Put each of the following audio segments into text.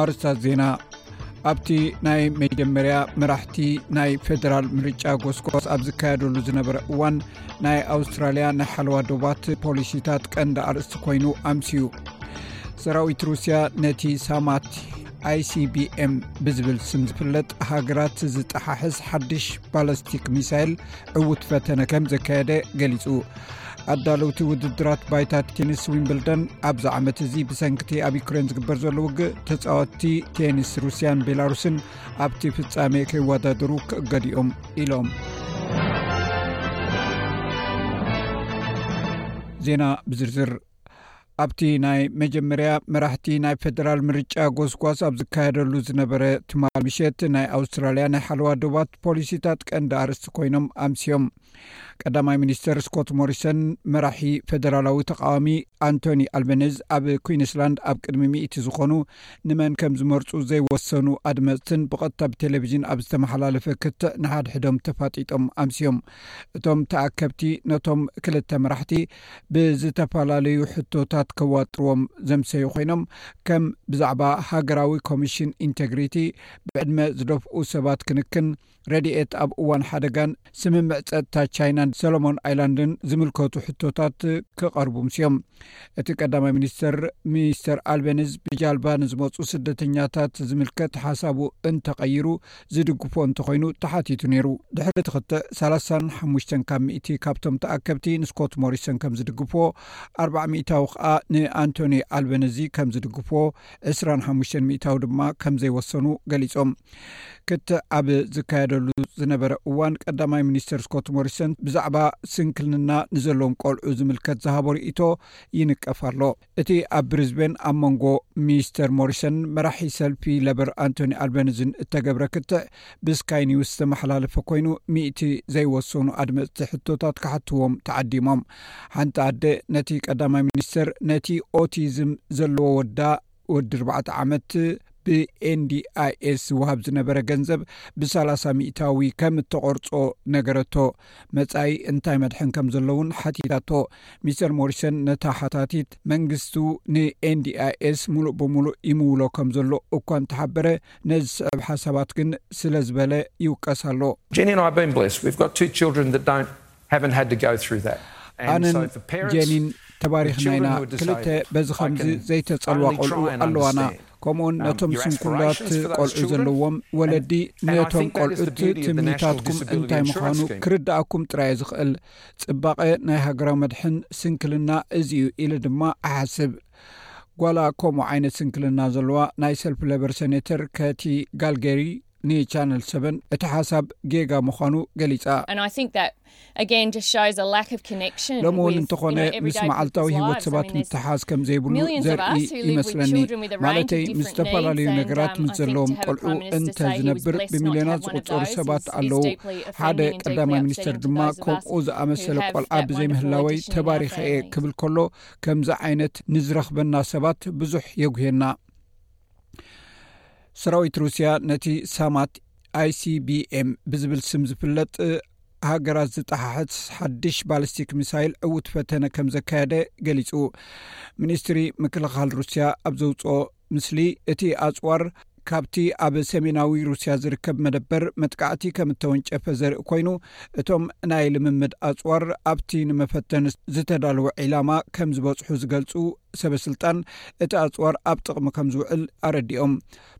ኣርስታት ዜና ኣብቲ ናይ መጀመርያ መራሕቲ ናይ ፌደራል ምርጫ ጎስጓስ ኣብ ዝካየደሉ ዝነበረ እዋን ናይ ኣውስትራልያ ናይ ሓለዋ ዶባት ፖሊሲታት ቀንዲ ኣርእስቲ ኮይኑ ኣምስዩ ሰራዊት ሩስያ ነቲ ሳማት ኣይሲቢኤም ብዝብል ስም ዝፍለጥ ሃገራት ዝጠሓሕስ ሓድሽ ባላስቲክ ሚሳይል ዕዉት ፈተነ ከም ዘካየደ ገሊጹ ኣዳለውቲ ውድድራት ባይታት ቴኒስ ዊንብልደን ኣብዚ ዓመት እዚ ብሰንኪቲ ኣብ ዩክሬን ዝግበር ዘሎ ውግእ ተፃወትቲ ቴኒስ ሩስያን ቤላሩስን ኣብቲ ፍፃሜ ከይወዳደሩ ክእገዲኦም ኢሎም ዜና ብዝርዝር ኣብቲ ናይ መጀመርያ መራሕቲ ናይ ፌደራል ምርጫ ጎስጓስ ኣብ ዝካየደሉ ዝነበረ ትማ ምሸት ናይ ኣውስትራልያ ናይ ሓለዋ ዶባት ፖሊሲታት ቀንዲ ኣርስቲ ኮይኖም ኣምስዮም ቀዳማይ ሚኒስተር ስኮት ሞሪሰን መራሒ ፌደራላዊ ተቃዋሚ ኣንቶኒ ኣልበነዝ ኣብ ኩንስላንድ ኣብ ቅድሚ ሚእቲ ዝኾኑ ንመን ከም ዝመርፁ ዘይወሰኑ ኣድመፅትን ብቐጥታ ብቴሌቭዥን ኣብ ዝተመሓላለፈ ክትዕ ንሓድሕዶም ተፋጢጦም ኣምስዮም እቶም ተኣከብቲ ነቶም ክልተ መራሕቲ ብዝተፈላለዩ ሕቶታት ከዋጥርዎም ዘምሰዩ ኮይኖም ከም ብዛዕባ ሃገራዊ ኮሚሽን ኢንተግሪቲ፣ ብዕድመ ዝደፍኡ ሰባት ክንክን፣ ረድኤት ኣብ እዋን ሓደጋን ስምምዕ ጸጥታ ቻይናን ሰሎሞን ኣይላንድን ዝምልከቱ ሕቶታት ክቐርቡ ኣምስዮም። እቲ ቀዳማይ ሚኒስተር ሚስተር ኣልበኒዝ ብጃልባ ንዝመጹ ስደተኛታት ዝምልከት ሓሳቡ እንተቐይሩ፣ ዝድግፎ እንተኾይኑ ተሓቲቱ ነይሩ። ድሕሪ እቲ ክትዕ ሰላሳን ሓሙሽተን ካብ ሚእቲ ካብቶም ተኣከብቲ ንስኮት ሞሪሰን ከም ዝድግፍዎ፣ ኣርባዓ ሚእታዊ ከኣ ንኣንቶኒ ኣልበነዚ ከም ዝድግፍዎ፣ ዕስራን ሓሙሽተን ሚእታዊ ድማ ከም ዘይወሰኑ ገሊጾም። ክትዕ ኣብ ዝካየደሉ ዝነበረ እዋን ቀዳማይ ሚኒስተር ስኮት ሞሪሰን ብዛዕባ ስንክልንና ንዘለዎም ቆልዑ ዝምልከት ዝሃቦ ርእይቶ ይንቀፍ ኣሎ። እቲ ኣብ ብሪዝቤን ኣብ መንጎ ሚስተር ሞሪሰንን መራሒ ሰልፊ ለበር ኣንቶኒ ኣልበንዝን እተገብረ ክትዕ ብስካይ ኒውስ ዝተመሓላለፈ ኰይኑ ሚእቲ ዘይወሰኑ ኣድመጽቲ ሕቶታት ክሓትዎም ተዓዲሞም። ሓንቲ ኣደ ነቲ ቀዳማይ ሚኒስተር ነቲ ኦቲዝም ዘለዎ ወዳ ወዲ ኣርባዕተ ዓመት ብኤንዲኣይኤስ ዝውሃብ ዝነበረ ገንዘብ ብሳላ0 ሚታዊ ከም እተቆርፆ ነገረቶ መፃኢ እንታይ መድሐን ከም ዘሎ እውን ሓቲታቶ ሚስተር ሞሪሰን ነታ ሓታቲት መንግስቱ ንኤንዲኣይኤስ ሙሉእ ብምሉእ ይምውሎ ከም ዘሎ እኳ እንተሓበረ ነዝስዕብ ሓሳባት ግን ስለ ዝበለ ይውቀስ ኣሎ ኣነን ጀኒን ተባሪኽና ኢና፣ ክልተ በዚ ኸምዚ ዘይተጸልዋ ቈልዑ ኣለዋና፣ ከምኡውን ነቶም ስንኩላት ቈልዑ ዘለዎም ወለዲ ነቶም ቈልዑት ትምኒታትኩም እንታይ ምዃኑ ክርድኣኩም ጥራይ እየ ዝኽእል። ጽባቐ ናይ ሃገራዊ መድሕን ስንክልና እዚ እዩ ኢለ ድማ እሓስብ። ጓላ ከምኡ ዓይነት ስንክልና ዘለዋ ናይ ሰልፊ ለበር ሰኔተር ከቲ ጋልገሪ፣ ንቻነል ሰቨን እቲ ሓሳብ ጌጋ ምዃኑ ገሊጻ። ሎሚ እውን እንተኾነ ምስ መዓልታዊ ሂወት ሰባት ምትሓሓዝ ከም ዘይብሉ ዘርኢ ይመስለኒ ማለተይ ምስ ዝተፈላለዩ ነገራት ምስ ዘለዎም ቆልዑ እንተ ዝነብር ብሚልዮናት ዝቁፀሩ ሰባት ኣለው ሓደ ቀዳማይ ሚኒስተር ድማ ከምኡ ዝኣመሰለ ቆልዓ ብዘይምህላወይ ተባሪኸ እየ ክብል ከሎ ከምዚ ዓይነት ንዝረኽበና ሰባት ብዙሕ የጉህየና ሰራዊት ሩስያ ነቲ ሳማት ኣይሲቢኤም ብዝብል ስም ዝፍለጥ ሃገራት ዝጠሓሕት ሓድሽ ባሊስቲክ ሚሳይል ዕውት ፈተነ ከም ዘካየደ ገሊፁ ሚኒስትሪ ምክልኻል ሩስያ ኣብ ዘውፅኦ ምስሊ እቲ ኣፅዋር ካብቲ ኣብ ሰሜናዊ ሩስያ ዝርከብ መደበር መጥቃዕቲ ከም እተወንጨፈ ዘርኢ ኮይኑ እቶም ናይ ልምምድ ኣፅዋር ኣብቲ ንመፈተኒ ዝተዳለወ ዒላማ ከም ዝበፅሑ ዝገልፁ ሰበ ስልጣን እቲ ኣፅዋር ኣብ ጥቕሚ ከም ዝውዕል ኣረዲኦም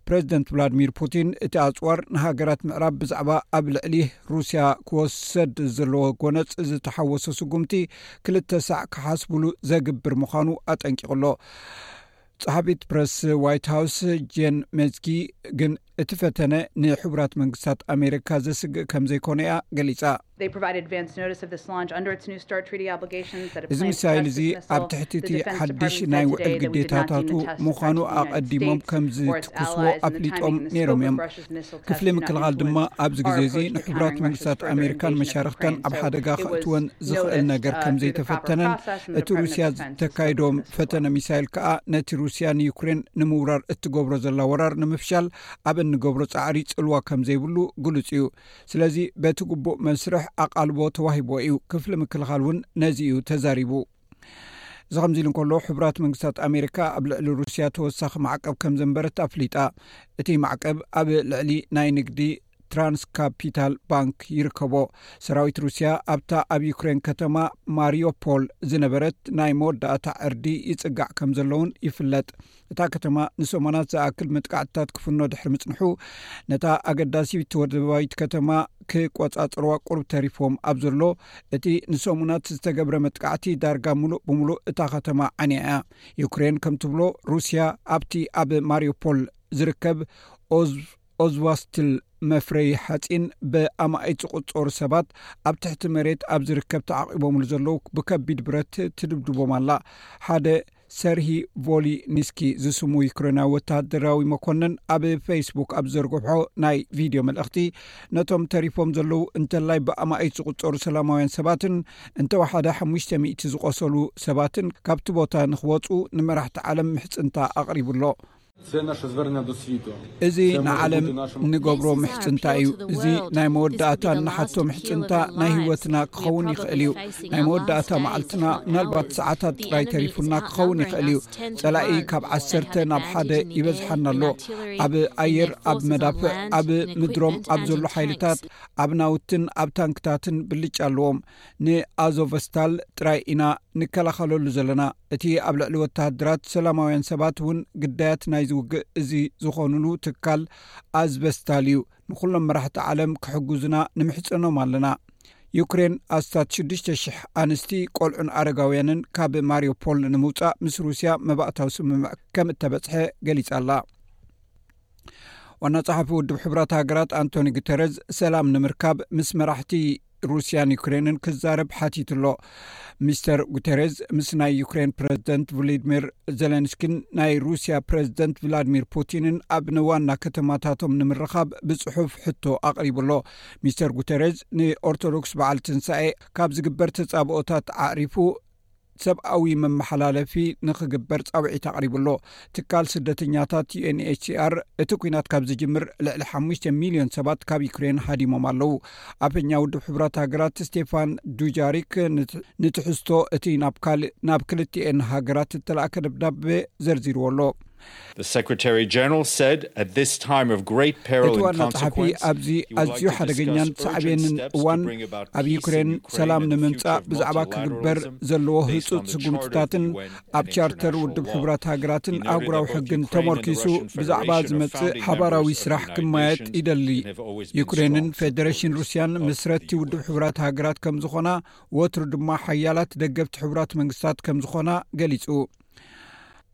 ፕሬዚደንት ቭላድሚር ፑቲን እቲ ኣፅዋር ንሃገራት ምዕራብ ብዛዕባ ኣብ ልዕሊ ሩስያ ክወሰድ ዘለዎ ጎነፅ ዝተሓወሰ ስጉምቲ ክልተ ሳዕ ክሓስብሉ ዘግብር ምዃኑ ኣጠንቂቑ ኣሎ ጸሓፊት ፕረስ ዋይት ሃውስ ጀን ሜዝጊ ግን እቲ ፈተነ ንሕቡራት መንግስታት ኣሜሪካ ዘስግእ ከም ዘይኮነ እያ ገሊጻ። እዚ ሚሳይል እዚ ኣብ ትሕቲ እቲ ሓድሽ ናይ ውዕል ግዴታታቱ ምዃኑ ኣቐዲሞም ከም ዝትኩስዎ ኣፍሊጦም ነይሮም እዮም። ክፍሊ ምክልኻል ድማ ኣብዚ ግዜ እዚ ንሕቡራት መንግስታት ኣሜሪካን መሻርክተን ኣብ ሓደጋ ክእትወን ዝኽእል ነገር ከም ዘይተፈተነን እቲ ሩስያ ዝተካይዶም ፈተነ ሚሳይል ከዓ ነቲ ሩስያ ንዩክሬን ንምውራር እትገብሮ ዘላ ወራር ንምፍሻል ኣብ እንገብሮ ፃዕሪ ፅልዋ ከም ዘይብሉ ግሉፅ እዩ ስለዚ በቲ ግቡእ መስርሕ ኣቓልቦ ተዋሂቦ እዩ ክፍሊ ምክልኻል እውን ነዚ እዩ ተዛሪቡ እዚ ከምዚ ኢሉ እንከሎ ሕቡራት መንግስታት ኣሜሪካ ኣብ ልዕሊ ሩስያ ተወሳኺ ማዕቀብ ከም ዘንበረት ኣፍሊጣ እቲ ማዕቀብ ኣብ ልዕሊ ናይ ንግዲ ትራንስ ካፒታል ባንክ ይርከቦ ሰራዊት ሩስያ ኣብታ ኣብ ዩክሬን ከተማ ማርዮፖል ዝነበረት ናይ መወዳእታ ዕርዲ ይፅጋዕ ከም ዘለውን ይፍለጥ እታ ከተማ ንሰሞናት ዝኣክል መጥቃዕትታት ክፍኖ ድሕሪ ምጽንሑ ነታ ኣገዳሲ ተወደባዊት ከተማ ክቆጻጽርዋ ቁርብ ተሪፎም ኣብ ዘሎ እቲ ንሰሙናት ዝተገብረ መጥቃዕቲ ዳርጋ ምሉእ ብምሉእ እታ ከተማ ዓንያ እያ ዩክሬን ከም ትብሎ ሩስያ ኣብቲ ኣብ ማርዮፖል ዝርከብ ኦዝቫስትል መፍረዪ ሓፂን ብኣማኢት ዝቁፀሩ ሰባት ኣብ ትሕቲ መሬት ኣብ ዝርከብ ተዓቂቦምሉ ዘለዉ ብከቢድ ብረት ትድብድቦም ኣላ ሓደ ሰርሂ ቮሊ ኒስኪ ዝስሙ ዩክሬናዊ ወተሃደራዊ መኮነን ኣብ ፌስቡክ ኣብ ዘርግሖ ናይ ቪድዮ መልእኽቲ ነቶም ተሪፎም ዘለዉ እንተላይ ብኣማኢት ዝቁፀሩ ሰላማውያን ሰባትን እንተወሓደ ሓሙሽተ ሚእቲ ዝቆሰሉ ሰባትን ካብቲ ቦታ ንክወፁ ንመራሕቲ ዓለም ምሕፅንታ ኣቕሪቡ ኣሎ እዚ ንዓለም እንገብሮ ምሕፅንታ እዩ እዚ ናይ መወዳእታ እንሓቶ ምሕፅንታ ናይ ሂወትና ክኸውን ይኽእል እዩ ናይ መወዳእታ መዓልትና ምናልባት ሰዓታት ጥራይ ተሪፉና ክኸውን ይኽእል እዩ ፀላኢ ካብ ዓሰርተ ናብ ሓደ ይበዝሓና ኣሎ ኣብ ኣየር ኣብ መዳፍዕ ኣብ ምድሮም ኣብ ዘሎ ሓይልታት ኣብ ናውትን ኣብ ታንክታትን ብልጫ ኣለዎም ንኣዞቨስታል ጥራይ ኢና ንከላኸለሉ ዘለና እቲ ኣብ ልዕሊ ወተሃደራት ሰላማውያን ሰባት እውን ግዳያት ናይዚ ውግእ እዚ ዝኾኑሉ ትካል ኣዝቨስታል እዩ ንኩሎም መራሕቲ ዓለም ክሕግዙና ንምሕፀኖም ኣለና ዩክሬን ኣስታት 6,0000 ኣንስቲ ቆልዑን ኣረጋውያንን ካብ ማርዮፖል ንምውፃእ ምስ ሩስያ መባእታዊ ስምምዕ ከም እተበፅሐ ገሊፃ ኣላ ዋና ፀሓፊ ውድብ ሕብራት ሃገራት ኣንቶኒ ጉተረዝ ሰላም ንምርካብ ምስ መራሕቲ ሩስያን ዩክሬንን ክዛረብ ሓቲቱ ኣሎ ሚስተር ጉተረዝ ምስ ናይ ዩክሬን ፕረዚደንት ቭሊድሚር ዘለንስኪን ናይ ሩስያ ፕረዚደንት ቭላድሚር ፑቲንን ኣብ ንዋና ከተማታቶም ንምርኻብ ብፅሑፍ ሕቶ ኣቕሪቡ ኣሎ ሚስተር ጉተረዝ ንኦርቶዶክስ በዓል ትንሳኤ ካብ ዝግበር ተፃብኦታት ኣዕሪፉ ሰብኣዊ መመሓላለፊ ንክግበር ፃውዒት ኣቕሪቡ ኣሎ ትካል ስደተኛታት unhcr እቲ ኩናት ካብ ዝጅምር ልዕሊ ሓሙሽተ ሚልዮን ሰባት ካብ ዩክሬን ሃዲሞም ኣለው ኣፈኛ ውድብ ሕቡራት ሃገራት ስቴፋን ዱጃሪክ ንትሕዝቶ እቲ ናብ ካልእ ናብ ክልትኤን ሃገራት እተላእከ ደብዳቤ ዘርዚርዎ ኣሎ እቲ ዋና ጸሓፊ ኣብዚ ኣዝዩ ሓደገኛን ሳዕቤንን እዋን ኣብ ዩክሬን ሰላም ንምምጻእ ብዛዕባ ክግበር ዘለዎ ህፁፅ ስጉምትታትን ኣብ ቻርተር ውድብ ሕቡራት ሃገራትን ኣህጉራዊ ሕግን ተመርኪሱ ብዛዕባ ዝመፅእ ሓባራዊ ስራሕ ክማየጥ ይደሊ ዩክሬንን ፌደሬሽን ሩስያን ምስረቲ ውድብ ሕቡራት ሃገራት ከም ዝኾና ወትሩ ድማ ሓያላት ደገፍቲ ሕቡራት መንግስታት ከም ዝኾና ገሊፁ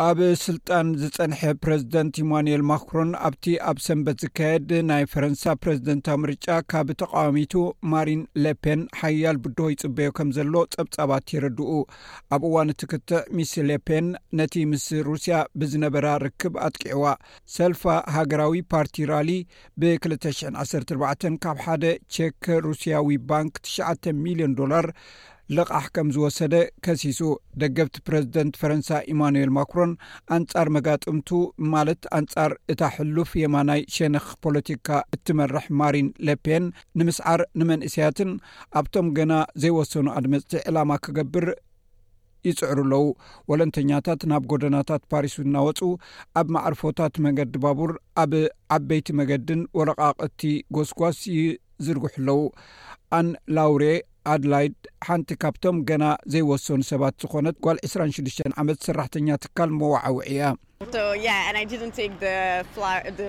ኣብ ስልጣን ዝፀንሐ ፕረዚደንት ኢማንኤል ማክሮን ኣብቲ ኣብ ሰንበት ዝካየድ ናይ ፈረንሳ ፕረዚደንታዊ ምርጫ ካብ ተቃዋሚቱ ማሪን ሌፔን ሓያል ብድሆ ይፅበዮ ከም ዘሎ ፀብፃባት የረድኡ ኣብ እዋን እቲ ክትዕ ሚስ ሌፔን ነቲ ምስ ሩስያ ብዝነበራ ርክብ ኣጥቂዕዋ ሰልፋ ሃገራዊ ፓርቲ ራሊ ብ214 ካብ ሓደ ቼክ ሩስያዊ ባንክ 9 ሚልዮን ዶላር ልቓሕ ከም ዝወሰደ ከሲሱ። ደገፍቲ ፕረዚደንት ፈረንሳ ኢማኑኤል ማክሮን ኣንጻር መጋጥምቱ ማለት ኣንጻር እታ ሕሉፍ የማናይ ሸነኽ ፖለቲካ እትመርሕ ማሪን ለፔን ንምስዓር ንመንእሰያትን ኣብቶም ገና ዘይወሰኑ ኣድመጽቲ ዕላማ ክገብር ይጽዕሩ ኣለዉ። ወለንተኛታት ናብ ጎደናታት ፓሪስ እናወጹ ኣብ መዓርፎታት መገዲ ባቡር ኣብ ዓበይቲ መገድን ወረቓቕቲ ጎስጓስ ይዝርግሑ ኣለዉ። ኣን ላውሬ ኣድላይድ ሓንቲ ካብቶም ገና ዘይወሰኑ ሰባት ዝኾነት ጓል 26 ዓመት ሰራሕተኛ ትካል መዋዓውዒ እያ።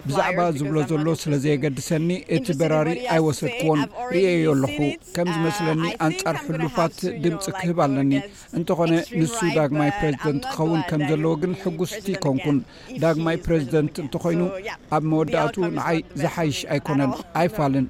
ብዛዕባ ዝብሎ ዘሎ ስለ ዘየገድሰኒ እቲ በራሪ ኣይወሰድክዎን ርእየዮ ኣለኹ ከም ዝመስለኒ uh, ኣንጻር ሕሉፋት ድምፂ ክህብ ኣለኒ እንተኾነ ንሱ ዳግማይ ፕረዚደንት ክኸውን ከም ዘለዎ ግን ሕጉስቲ ኮንኩን ዳግማይ ፕረዚደንት እንተኾይኑ ኣብ መወዳእቱ ንዓይ ዝሓይሽ ኣይኮነን ኣይፋልን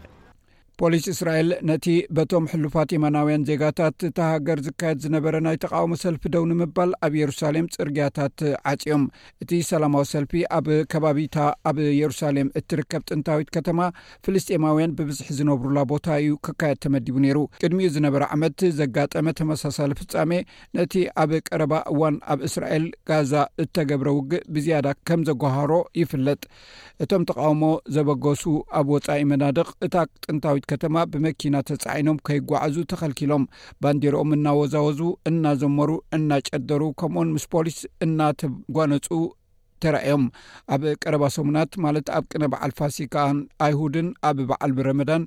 ፖሊስ እስራኤል ነቲ በቶም ሕሉፋት የማናውያን ዜጋታት እታ ሃገር ዝካየድ ዝነበረ ናይ ተቃውሞ ሰልፊ ደው ንምባል ኣብ የሩሳሌም ፅርግያታት ዓፅዮም እቲ ሰላማዊ ሰልፊ ኣብ ከባቢታ ኣብ የሩሳሌም እትርከብ ጥንታዊት ከተማ ፍልስጤማውያን ብብዝሒ ዝነብሩላ ቦታ እዩ ክካየድ ተመዲቡ ነይሩ ቅድሚኡ ዝነበረ ዓመት ዘጋጠመ ተመሳሳሊ ፍፃሜ ነቲ ኣብ ቀረባ እዋን ኣብ እስራኤል ጋዛ እተገብረ ውግእ ብዝያዳ ከም ዘጓሃሮ ይፍለጥ እቶም ተቓውሞ ዘበገሱ ኣብ ወጻኢ መናድቕ እታ ጥንታዊት ከተማ ብመኪና ተጻዒኖም ከይጓዓዙ ተኸልኪሎም ባንዲሮኦም እናወዛወዙ እናዘመሩ እናጨደሩ ከምኡን ምስ ፖሊስ እናተጓነፁ ተራእዮም ኣብ ቀረባ ሰሙናት ማለት ኣብ ቅነ በዓል ፋሲካን ኣይሁድን ኣብ በዓል ብረመዳን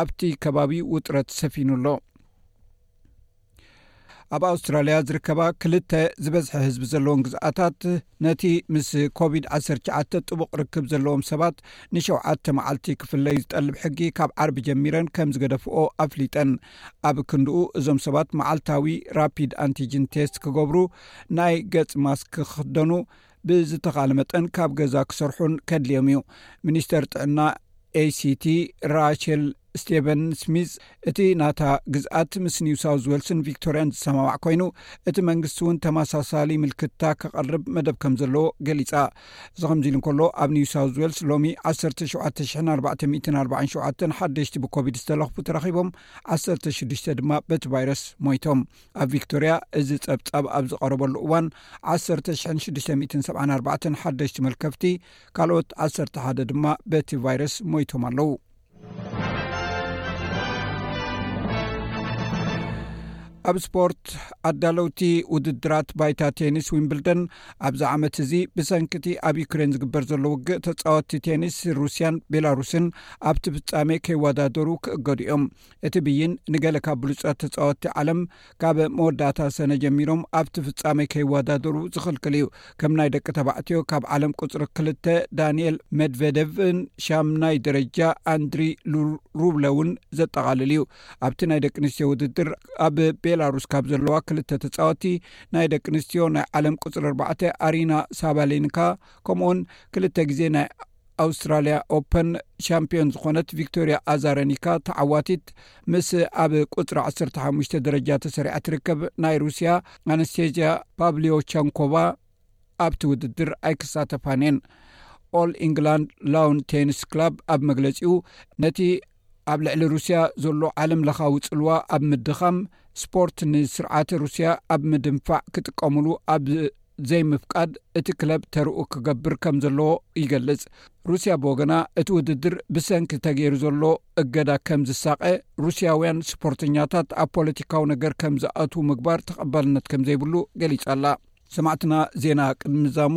ኣብቲ ከባቢ ውጥረት ሰፊኑ ኣሎ ኣብ ኣውስትራልያ ዝርከባ ክልተ ዝበዝሐ ህዝቢ ዘለዎም ግዝኣታት ነቲ ምስ ኮቪድ 19 ጥቡቕ ርክብ ዘለዎም ሰባት ንሸውዓተ መዓልቲ ክፍለዩ ዝጠልብ ሕጊ ካብ ዓርቢ ጀሚረን ከም ዝገደፍኦ ኣፍሊጠን ኣብ ክንድኡ እዞም ሰባት መዓልታዊ ራፒድ ኣንቲጅን ቴስት ክገብሩ ናይ ገጽ ማስክ ክክደኑ ብዝተኻለ መጠን ካብ ገዛ ክሰርሑን ከድልዮም እዩ ሚኒስተር ጥዕና ኤሲቲ ራቸል ስቴቨን ስሚዝ እቲ ናታ ግዝኣት ምስ ኒው ሳውዝ ወልስን ቪክቶርያን ዝሰማማዕ ኮይኑ እቲ መንግስቲ እውን ተመሳሳሊ ምልክታ ከቐርብ መደብ ከም ዘለዎ ገሊፃ እዚ ከምዚ ኢሉ እንከሎ ኣብ ኒው ሳውዝ ወልስ ሎሚ 17447 ሓደሽቲ ብኮቪድ ዝተለኽፉ ተረኺቦም 16 ድማ በቲ ቫይረስ ሞይቶም ኣብ ቪክቶርያ እዚ ፀብፃብ ኣብ ዝቐረበሉ እዋን 16674 ሓደሽቲ መልከፍቲ ካልኦት 11 ድማ በቲ ቫይረስ ሞይቶም ኣለው ኣብ ስፖርት ኣዳለውቲ ውድድራት ባይታ ቴኒስ ዊምብልደን ኣብዚ ዓመት እዚ ብሰንኪቲ ኣብ ዩክሬን ዝግበር ዘሎ ውግእ ተፃወቲ ቴኒስ ሩስያን ቤላሩስን ኣብቲ ፍፃሜ ከይወዳደሩ ክእገዱ እዮም እቲ ብይን ንገለ ካብ ብሉፃት ተፃወቲ ዓለም ካብ መወዳእታ ሰነ ጀሚሮም ኣብቲ ፍጻሜ ከይወዳደሩ ዝኽልክል እዩ። ከም ናይ ደቂ ተባዕትዮ ካብ ዓለም ቁጽሪ ክልተ ዳንኤል መድቨደቭን ሻምናይ ደረጃ ኣንድሪ ሩብለውን ዘጠቓልል እዩ። ኣብቲ ናይ ደቂ ኣንስትዮ ውድድር ኣብ ቤላሩስ ካብ ዘለዋ ክልተ ተጻወቲ ናይ ደቂ ኣንስትዮ ናይ ዓለም ቁጽሪ ኣርባዕተ ኣሪና ሳባሌንካ ከምኡውን ክልተ ግዜ ናይ ኣውስትራልያ ኦፐን ሻምፒዮን ዝኾነት ቪክቶርያ ኣዛረኒካ ተዓዋቲት ምስ ኣብ ቁፅሪ 15 ደረጃ ተሰሪዓ ትርከብ ናይ ሩስያ ኣነስቴዝያ ፓብልዮ ቻንኮቫ ኣብቲ ውድድር ኣይክሳተፋን እየን ኦል ኢንግላንድ ላውን ቴንስ ክላብ ኣብ መግለፂኡ ነቲ ኣብ ልዕሊ ሩስያ ዘሎ ዓለም ለኻዊ ጽልዋ ኣብ ምድኻም ስፖርት ንስርዓት ሩስያ ኣብ ምድንፋዕ ክጥቀምሉ ኣብ ዘይምፍቃድ እቲ ክለብ ተርኡ ክገብር ከም ዘለዎ ይገልጽ ሩስያ ብወገና እቲ ውድድር ብሰንኪ ተገይሩ ዘሎ እገዳ ከም ዝሳቀ ሩስያውያን ስፖርተኛታት ኣብ ፖለቲካዊ ነገር ከም ዝኣትዉ ምግባር ተቐባልነት ከም ዘይብሉ ገሊጻ ኣላ ሰማዕትና ዜና ቅድሚ ዛሙ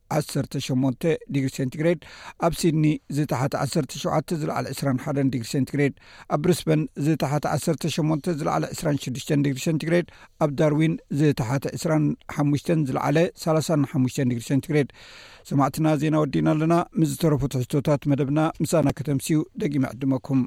ዓሰርተ ሸሞንተ ዲግሪ ሴንቲግሬድ ኣብ ሲድኒ ዝተሓቲ ዓሰርተ ሸውዓተ ዝለዓለ ዕስራን ሓደን ዲግሪ ሴንቲግሬድ ኣብ ብሪስበን ዝተሓቲ ዓሰርተ ሸሞንተ ዝለዓለ ዕስራን ሽዱሽተን ዲግሪ ሴንቲግሬድ ኣብ ዳርዊን ዝተሓቲ ዕስራን ሓሙሽተን ዝለዓለ ሳላሳን ሓሙሽተን ዲግሪ ሴንቲግሬድ ሰማዕትና ዜና ወዲና ኣለና ምስ ዝተረፉ ትሕዝቶታት መደብና ምሳና ከተምስዩ ደጊመ ዕድመኩም